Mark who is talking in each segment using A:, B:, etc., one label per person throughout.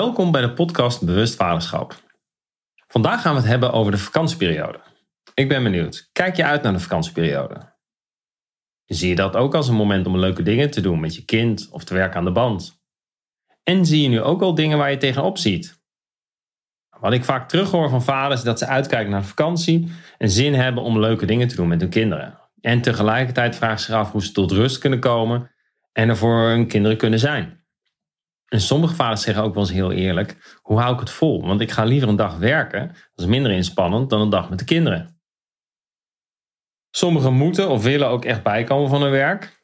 A: Welkom bij de podcast Bewust Vaderschap. Vandaag gaan we het hebben over de vakantieperiode. Ik ben benieuwd, kijk je uit naar de vakantieperiode? Zie je dat ook als een moment om leuke dingen te doen met je kind of te werken aan de band? En zie je nu ook al dingen waar je tegenop ziet? Wat ik vaak terughoor van vaders is dat ze uitkijken naar vakantie en zin hebben om leuke dingen te doen met hun kinderen. En tegelijkertijd vragen ze zich af hoe ze tot rust kunnen komen en er voor hun kinderen kunnen zijn. En sommige vaders zeggen ook wel eens heel eerlijk: hoe hou ik het vol? Want ik ga liever een dag werken, dat is minder inspannend dan een dag met de kinderen. Sommigen moeten of willen ook echt bijkomen van hun werk.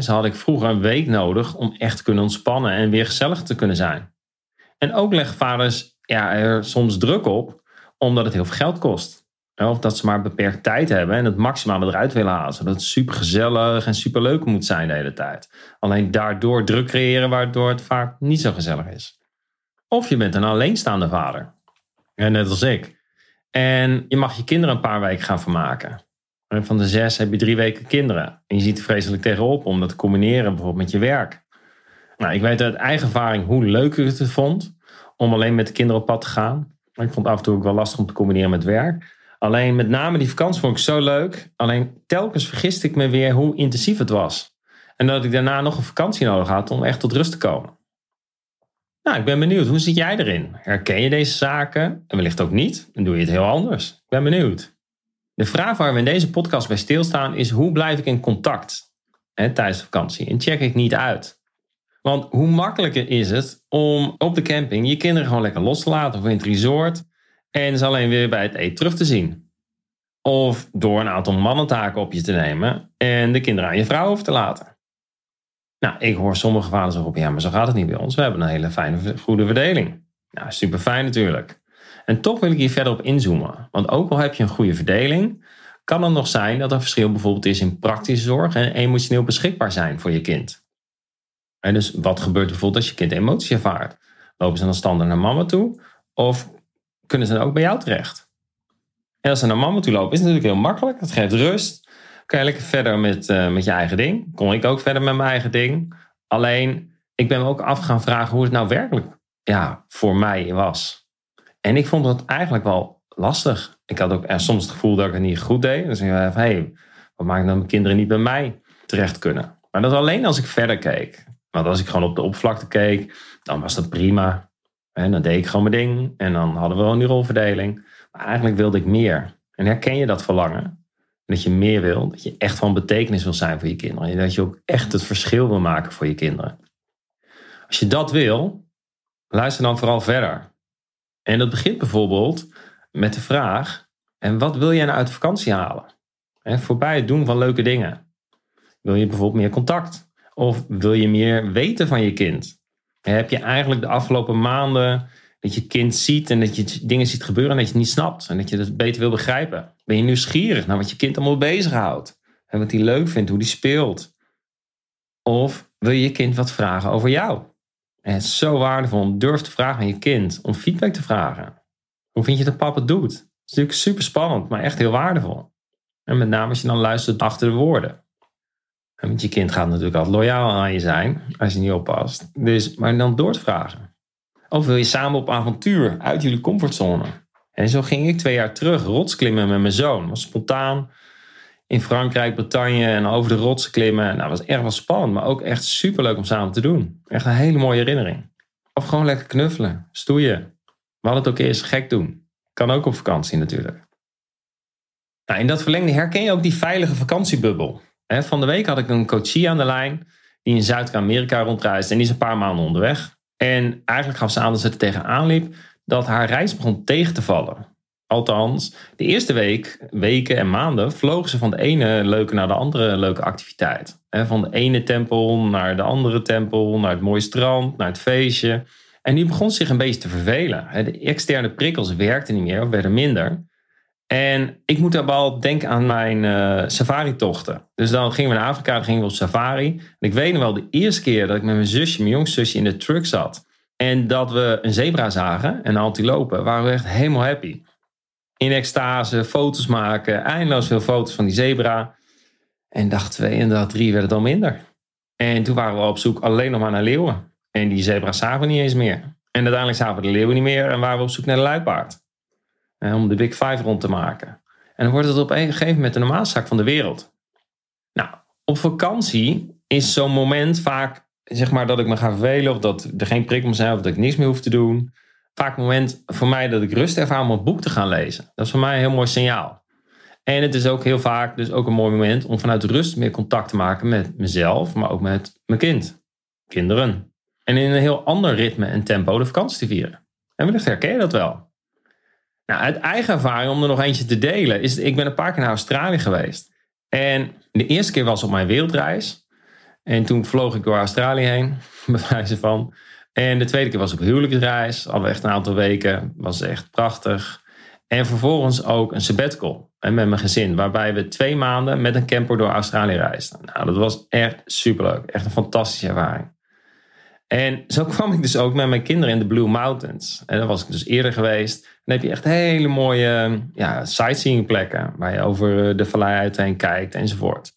A: Ze had ik vroeger een week nodig om echt kunnen ontspannen en weer gezellig te kunnen zijn. En ook leggen vaders ja, er soms druk op, omdat het heel veel geld kost. Of dat ze maar beperkt tijd hebben en het maximale eruit willen halen. Zodat het super gezellig en super leuk moet zijn de hele tijd. Alleen daardoor druk creëren waardoor het vaak niet zo gezellig is. Of je bent een alleenstaande vader. net als ik. En je mag je kinderen een paar weken gaan vermaken. En van de zes heb je drie weken kinderen. En je ziet er vreselijk tegenop om dat te combineren bijvoorbeeld met je werk. Nou, ik weet uit eigen ervaring hoe leuk ik het vond om alleen met de kinderen op pad te gaan. Ik vond het af en toe ook wel lastig om te combineren met werk. Alleen met name die vakantie vond ik zo leuk. Alleen telkens vergiste ik me weer hoe intensief het was. En dat ik daarna nog een vakantie nodig had om echt tot rust te komen. Nou, ik ben benieuwd. Hoe zit jij erin? Herken je deze zaken? En wellicht ook niet? Dan doe je het heel anders. Ik ben benieuwd. De vraag waar we in deze podcast bij stilstaan is: hoe blijf ik in contact hè, tijdens de vakantie? En check ik niet uit? Want hoe makkelijker is het om op de camping je kinderen gewoon lekker los te laten of in het resort en ze alleen weer bij het eten terug te zien. Of door een aantal mannentaken op je te nemen en de kinderen aan je vrouw over te laten. Nou, ik hoor sommige vaders erop, ja, maar zo gaat het niet bij ons. We hebben een hele fijne, goede verdeling. Nou, super fijn natuurlijk. En toch wil ik hier verder op inzoomen. Want ook al heb je een goede verdeling, kan het nog zijn dat er verschil bijvoorbeeld is in praktische zorg en emotioneel beschikbaar zijn voor je kind. En dus wat gebeurt bijvoorbeeld als je kind emoties ervaart? Lopen ze dan standaard naar mama toe? Of kunnen ze dan ook bij jou terecht. En als ze naar mama toe lopen, is het natuurlijk heel makkelijk. Dat geeft rust. Kan je lekker verder met, uh, met je eigen ding. Kon ik ook verder met mijn eigen ding. Alleen, ik ben me ook af gaan vragen hoe het nou werkelijk ja, voor mij was. En ik vond dat eigenlijk wel lastig. Ik had ook er soms het gevoel dat ik het niet goed deed. Dus ik dacht, hey, wat maakt dat mijn kinderen niet bij mij terecht kunnen? Maar dat alleen als ik verder keek. Want als ik gewoon op de oppervlakte keek, dan was dat prima. En dan deed ik gewoon mijn ding. En dan hadden we wel die rolverdeling. Maar eigenlijk wilde ik meer. En herken je dat verlangen? Dat je meer wil. Dat je echt van betekenis wil zijn voor je kinderen. En dat je ook echt het verschil wil maken voor je kinderen. Als je dat wil, luister dan vooral verder. En dat begint bijvoorbeeld met de vraag: en wat wil jij nou uit vakantie halen? En voorbij het doen van leuke dingen. Wil je bijvoorbeeld meer contact? Of wil je meer weten van je kind? Heb je eigenlijk de afgelopen maanden dat je kind ziet en dat je dingen ziet gebeuren en dat je het niet snapt en dat je het beter wil begrijpen? Ben je nieuwsgierig naar wat je kind allemaal bezighoudt en wat hij leuk vindt, hoe hij speelt? Of wil je je kind wat vragen over jou? En het is zo waardevol. Durf te vragen aan je kind om feedback te vragen. Hoe vind je dat papa het doet? Het is natuurlijk super spannend, maar echt heel waardevol. En met name als je dan luistert achter de woorden. Want je kind gaat natuurlijk altijd loyaal aan je zijn als je niet oppast. Dus, maar dan door te vragen. Of wil je samen op avontuur uit jullie comfortzone? En zo ging ik twee jaar terug rotsklimmen met mijn zoon. was spontaan in Frankrijk, Bretagne en over de rotsen klimmen. Nou, dat was echt wel spannend, maar ook echt superleuk om samen te doen. Echt een hele mooie herinnering. Of gewoon lekker knuffelen, stoeien. Wat het ook is, gek doen. Kan ook op vakantie natuurlijk. Nou, in dat verlengde herken je ook die veilige vakantiebubbel. Van de week had ik een coachie aan de lijn die in Zuid-Amerika rondreist en die is een paar maanden onderweg. En eigenlijk gaf ze aan dat ze er tegenaan liep dat haar reis begon tegen te vallen. Althans, de eerste week, weken en maanden vlogen ze van de ene leuke naar de andere leuke activiteit. Van de ene tempel naar de andere tempel, naar het mooie strand, naar het feestje. En nu begon zich een beetje te vervelen. De externe prikkels werkten niet meer of werden minder. En ik moet daarbij al denken aan mijn uh, safari-tochten. Dus dan gingen we naar Afrika, dan gingen we op safari. En ik weet nog wel de eerste keer dat ik met mijn zusje, mijn jongste zusje, in de truck zat. En dat we een zebra zagen en een antilopen, waren we echt helemaal happy. In extase, foto's maken, eindeloos veel foto's van die zebra. En dag twee en dag drie werd het al minder. En toen waren we op zoek alleen nog maar naar leeuwen. En die zebra zagen we niet eens meer. En uiteindelijk zagen we de leeuwen niet meer en waren we op zoek naar de luipaard. Om de Big Five rond te maken. En dan wordt het op een gegeven moment de normaalzaak van de wereld. Nou, op vakantie is zo'n moment vaak, zeg maar, dat ik me ga vervelen of dat er geen prikkel zijn of dat ik niks meer hoef te doen. Vaak een moment voor mij dat ik rust ervaar om een boek te gaan lezen. Dat is voor mij een heel mooi signaal. En het is ook heel vaak dus ook een mooi moment om vanuit rust meer contact te maken met mezelf, maar ook met mijn kind, kinderen. En in een heel ander ritme en tempo de vakantie te vieren. En wellicht herken je dat wel. Nou, uit eigen ervaring, om er nog eentje te delen, is ik ben een paar keer naar Australië geweest. En de eerste keer was op mijn wereldreis. En toen vloog ik door Australië heen, bij wijze van. En de tweede keer was op huwelijksreis. We echt een aantal weken. Was echt prachtig. En vervolgens ook een sabbatical met mijn gezin. Waarbij we twee maanden met een camper door Australië reisden. Nou, dat was echt superleuk. Echt een fantastische ervaring. En zo kwam ik dus ook met mijn kinderen in de Blue Mountains. En daar was ik dus eerder geweest. Dan heb je echt hele mooie ja, sightseeing plekken. Waar je over de vallei uiteen kijkt enzovoort.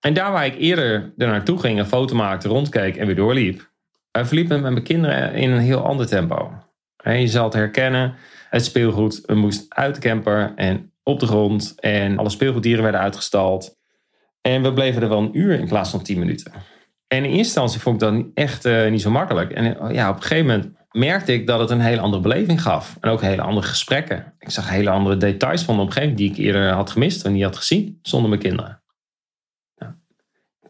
A: En daar waar ik eerder er naartoe ging, een foto maakte, rondkeek en weer doorliep. verliep met mijn kinderen in een heel ander tempo. En je zal het herkennen. Het speelgoed moest uit de camper en op de grond. En alle speelgoeddieren werden uitgestald. En we bleven er wel een uur in plaats van tien minuten. En in eerste instantie vond ik dat echt uh, niet zo makkelijk. En eh, ja, op een gegeven moment merkte ik dat het een hele andere beleving gaf. En ook hele andere gesprekken. Ik zag hele andere details van de omgeving die ik eerder had gemist en niet had gezien zonder mijn kinderen.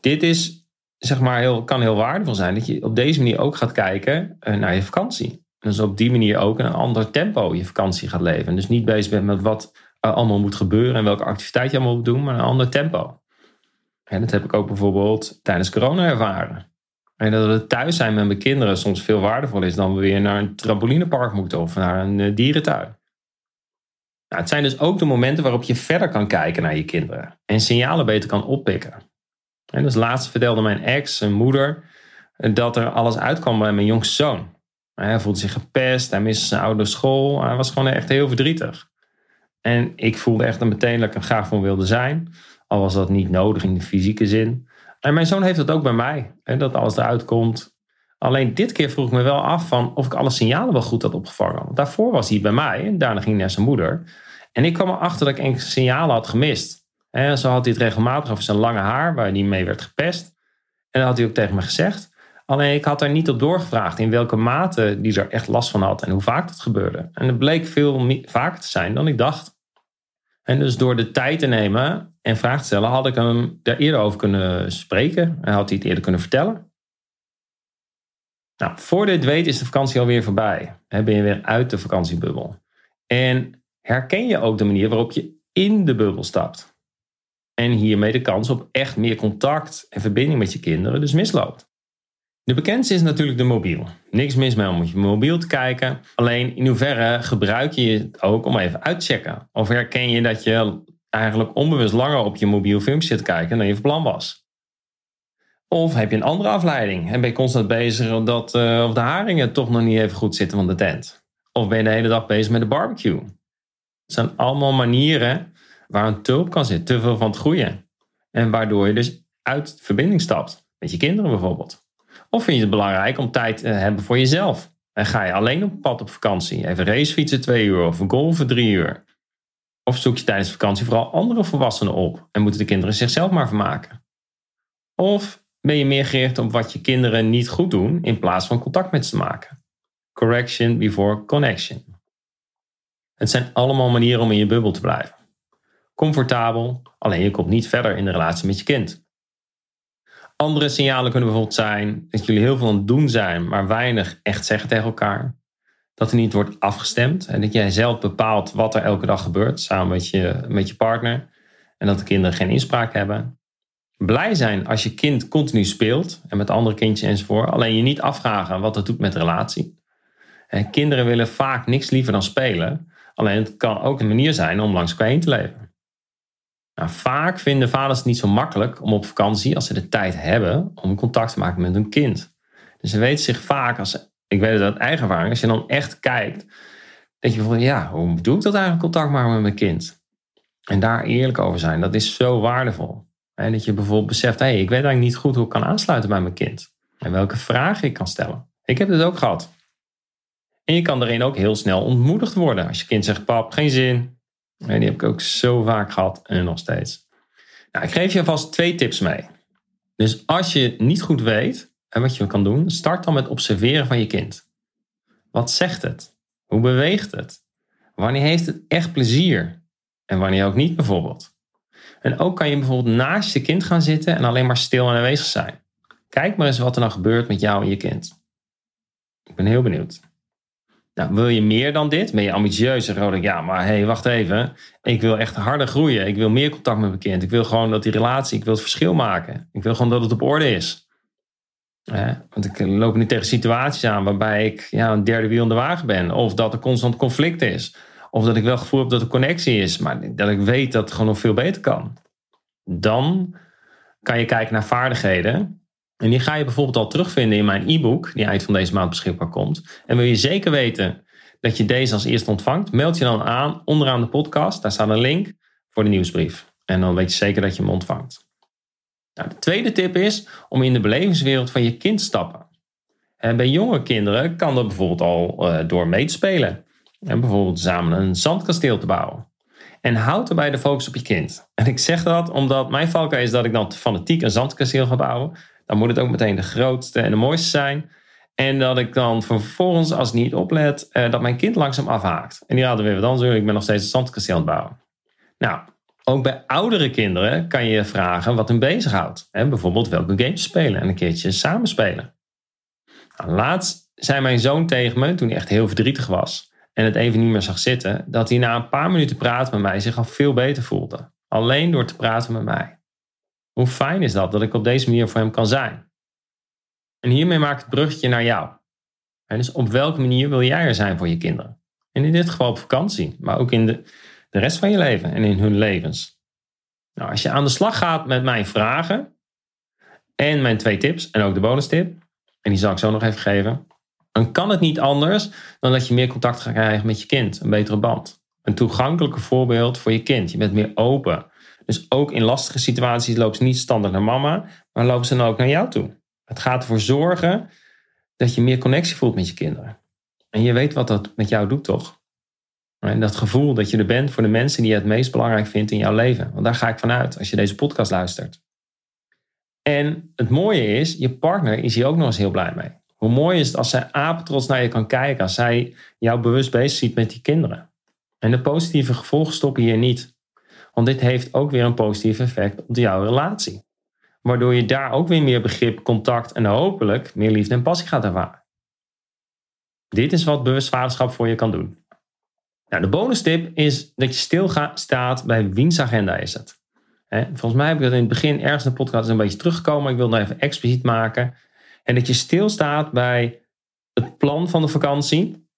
A: Dit is, zeg maar, heel, kan heel waardevol zijn. Dat je op deze manier ook gaat kijken uh, naar je vakantie. Dus op die manier ook een ander tempo je vakantie gaat leven. Dus niet bezig bent met wat er allemaal moet gebeuren en welke activiteit je allemaal moet doen, maar een ander tempo. En dat heb ik ook bijvoorbeeld tijdens corona ervaren. En dat het thuis zijn met mijn kinderen soms veel waardevol is dan we weer naar een trampolinepark moeten of naar een eh, dierentuin. Nou, het zijn dus ook de momenten waarop je verder kan kijken naar je kinderen en signalen beter kan oppikken. En dus laatst vertelde mijn ex, een moeder, dat er alles uitkwam bij mijn jongste zoon. Hij voelde zich gepest, hij miste zijn oude school, hij was gewoon echt heel verdrietig. En ik voelde echt meteen dat ik er graag van wilde zijn. Al was dat niet nodig in de fysieke zin. En mijn zoon heeft dat ook bij mij. Hè, dat alles eruit komt. Alleen dit keer vroeg ik me wel af van of ik alle signalen wel goed had opgevangen. Want daarvoor was hij bij mij en daarna ging hij naar zijn moeder. En ik kwam erachter dat ik enkele signalen had gemist. En zo had hij het regelmatig over zijn lange haar, waar hij mee werd gepest. En dat had hij ook tegen me gezegd. Alleen ik had er niet op doorgevraagd in welke mate die er echt last van had en hoe vaak dat gebeurde. En het bleek veel vaker te zijn dan ik dacht. En dus door de tijd te nemen en vragen te stellen, had ik hem daar eerder over kunnen spreken. En had hij het eerder kunnen vertellen. Nou, voor dit weet is de vakantie alweer voorbij. En ben je weer uit de vakantiebubbel. En herken je ook de manier waarop je in de bubbel stapt. En hiermee de kans op echt meer contact en verbinding met je kinderen dus misloopt. De bekendste is natuurlijk de mobiel. Niks mis mee om je mobiel te kijken. Alleen in hoeverre gebruik je het ook om even uit te checken? Of herken je dat je eigenlijk onbewust langer op je mobiel filmpje zit kijken dan je van plan was? Of heb je een andere afleiding en ben je constant bezig dat uh, of de haringen toch nog niet even goed zitten van de tent? Of ben je de hele dag bezig met de barbecue? Het zijn allemaal manieren waar een tulp kan zitten, te veel van het groeien. En waardoor je dus uit verbinding stapt. Met je kinderen bijvoorbeeld. Of vind je het belangrijk om tijd te hebben voor jezelf? En ga je alleen op pad op vakantie? Even racefietsen twee uur of golven drie uur? Of zoek je tijdens vakantie vooral andere volwassenen op en moeten de kinderen zichzelf maar vermaken? Of ben je meer gericht op wat je kinderen niet goed doen in plaats van contact met ze maken? Correction before connection. Het zijn allemaal manieren om in je bubbel te blijven. Comfortabel, alleen je komt niet verder in de relatie met je kind. Andere signalen kunnen bijvoorbeeld zijn dat jullie heel veel aan het doen zijn, maar weinig echt zeggen tegen elkaar. Dat er niet wordt afgestemd en dat jij zelf bepaalt wat er elke dag gebeurt samen met je, met je partner. En dat de kinderen geen inspraak hebben. Blij zijn als je kind continu speelt en met andere kindjes enzovoort. Alleen je niet afvragen wat dat doet met relatie. En kinderen willen vaak niks liever dan spelen. Alleen het kan ook een manier zijn om langs elkaar heen te leven. Nou, vaak vinden vaders het niet zo makkelijk om op vakantie, als ze de tijd hebben, om contact te maken met hun kind. Dus ze weten zich vaak, als, ik weet het uit eigen als je dan echt kijkt, dat je van ja, hoe doe ik dat eigenlijk contact maken met mijn kind? En daar eerlijk over zijn, dat is zo waardevol. En dat je bijvoorbeeld beseft, hé, hey, ik weet eigenlijk niet goed hoe ik kan aansluiten bij mijn kind. En welke vragen ik kan stellen. Ik heb het ook gehad. En je kan daarin ook heel snel ontmoedigd worden. Als je kind zegt, pap, geen zin. En die heb ik ook zo vaak gehad en nog steeds. Nou, ik geef je alvast twee tips mee. Dus als je niet goed weet en wat je kan doen, start dan met observeren van je kind. Wat zegt het? Hoe beweegt het? Wanneer heeft het echt plezier? En wanneer ook niet bijvoorbeeld. En ook kan je bijvoorbeeld naast je kind gaan zitten en alleen maar stil en aanwezig zijn. Kijk maar eens wat er nou gebeurt met jou en je kind. Ik ben heel benieuwd. Nou, wil je meer dan dit? Ben je ambitieus? En ik, ja, maar hé, hey, wacht even. Ik wil echt harder groeien. Ik wil meer contact met mijn kind. Ik wil gewoon dat die relatie, ik wil het verschil maken. Ik wil gewoon dat het op orde is. want ik loop nu tegen situaties aan waarbij ik ja, een derde wiel in de wagen ben. Of dat er constant conflict is. Of dat ik wel het gevoel heb dat er connectie is. Maar dat ik weet dat het gewoon nog veel beter kan. Dan kan je kijken naar vaardigheden. En die ga je bijvoorbeeld al terugvinden in mijn e-book, die eind van deze maand beschikbaar komt. En wil je zeker weten dat je deze als eerste ontvangt, meld je dan aan onderaan de podcast. Daar staat een link voor de nieuwsbrief. En dan weet je zeker dat je hem ontvangt. Nou, de tweede tip is om in de belevingswereld van je kind te stappen. En bij jonge kinderen kan dat bijvoorbeeld al uh, door mee te spelen. En bijvoorbeeld samen een zandkasteel te bouwen. En houd erbij de focus op je kind. En ik zeg dat omdat mijn valkuil is dat ik dan fanatiek een zandkasteel ga bouwen dan moet het ook meteen de grootste en de mooiste zijn. En dat ik dan vervolgens, als ik niet oplet, uh, dat mijn kind langzaam afhaakt. En die raden weer dan zo, ik ben nog steeds een zandkasteel aan het bouwen. Nou, ook bij oudere kinderen kan je vragen wat hen bezighoudt. Hè, bijvoorbeeld welke games spelen en een keertje samen spelen. Nou, laatst zei mijn zoon tegen me, toen hij echt heel verdrietig was en het even niet meer zag zitten, dat hij na een paar minuten praten met mij zich al veel beter voelde. Alleen door te praten met mij. Hoe fijn is dat dat ik op deze manier voor hem kan zijn? En hiermee maak ik het bruggetje naar jou. En dus op welke manier wil jij er zijn voor je kinderen? En in dit geval op vakantie, maar ook in de, de rest van je leven en in hun levens. Nou, als je aan de slag gaat met mijn vragen en mijn twee tips en ook de bonus tip, en die zal ik zo nog even geven, dan kan het niet anders dan dat je meer contact gaat krijgen met je kind, een betere band. Een toegankelijker voorbeeld voor je kind. Je bent meer open. Dus ook in lastige situaties loopt ze niet standaard naar mama, maar loopt ze dan ook naar jou toe. Het gaat ervoor zorgen dat je meer connectie voelt met je kinderen. En je weet wat dat met jou doet, toch? Dat gevoel dat je er bent voor de mensen die je het meest belangrijk vindt in jouw leven. Want daar ga ik vanuit als je deze podcast luistert. En het mooie is, je partner is hier ook nog eens heel blij mee. Hoe mooi is het als zij apetrots naar je kan kijken, als zij jou bewust bezig ziet met die kinderen. En de positieve gevolgen stoppen hier niet. Want dit heeft ook weer een positief effect op jouw relatie. Waardoor je daar ook weer meer begrip, contact en hopelijk meer liefde en passie gaat ervaren. Dit is wat bewust vaderschap voor je kan doen. Nou, de bonus tip is dat je stilstaat bij wiens agenda is het. volgens mij heb ik dat in het begin ergens in de podcast een beetje teruggekomen. Ik wil dat even expliciet maken. En dat je stilstaat bij het plan van de vakantie.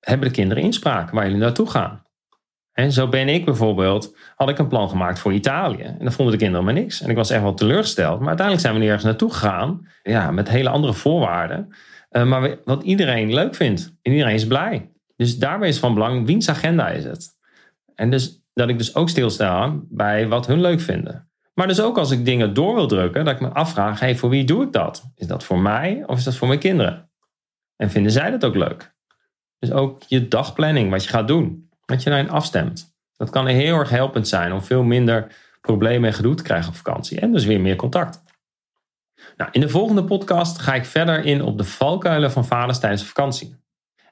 A: hebben de kinderen inspraak waar jullie naartoe gaan? En zo ben ik bijvoorbeeld, had ik een plan gemaakt voor Italië. En dan vonden de kinderen maar niks. En ik was echt wel teleurgesteld. Maar uiteindelijk zijn we nu ergens naartoe gegaan. Ja, met hele andere voorwaarden. Uh, maar wat iedereen leuk vindt. En iedereen is blij. Dus daarbij is van belang, wiens agenda is het? En dus dat ik dus ook stilsta bij wat hun leuk vinden. Maar dus ook als ik dingen door wil drukken, dat ik me afvraag, hey, voor wie doe ik dat? Is dat voor mij of is dat voor mijn kinderen? En vinden zij dat ook leuk? Dus ook je dagplanning, wat je gaat doen dat je daarin afstemt. Dat kan heel erg helpend zijn om veel minder problemen en gedoe te krijgen op vakantie. En dus weer meer contact. Nou, in de volgende podcast ga ik verder in op de valkuilen van vaders tijdens vakantie.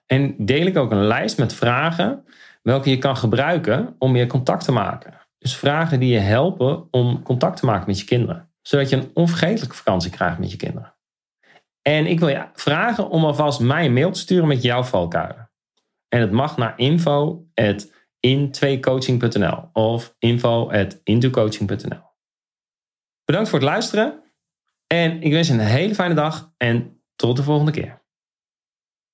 A: En deel ik ook een lijst met vragen welke je kan gebruiken om meer contact te maken. Dus vragen die je helpen om contact te maken met je kinderen. Zodat je een onvergetelijke vakantie krijgt met je kinderen. En ik wil je vragen om alvast mij een mail te sturen met jouw valkuilen. En het mag naar info.in2coaching.nl of info.intocoaching.nl. Bedankt voor het luisteren. En ik wens je een hele fijne dag en tot de volgende keer.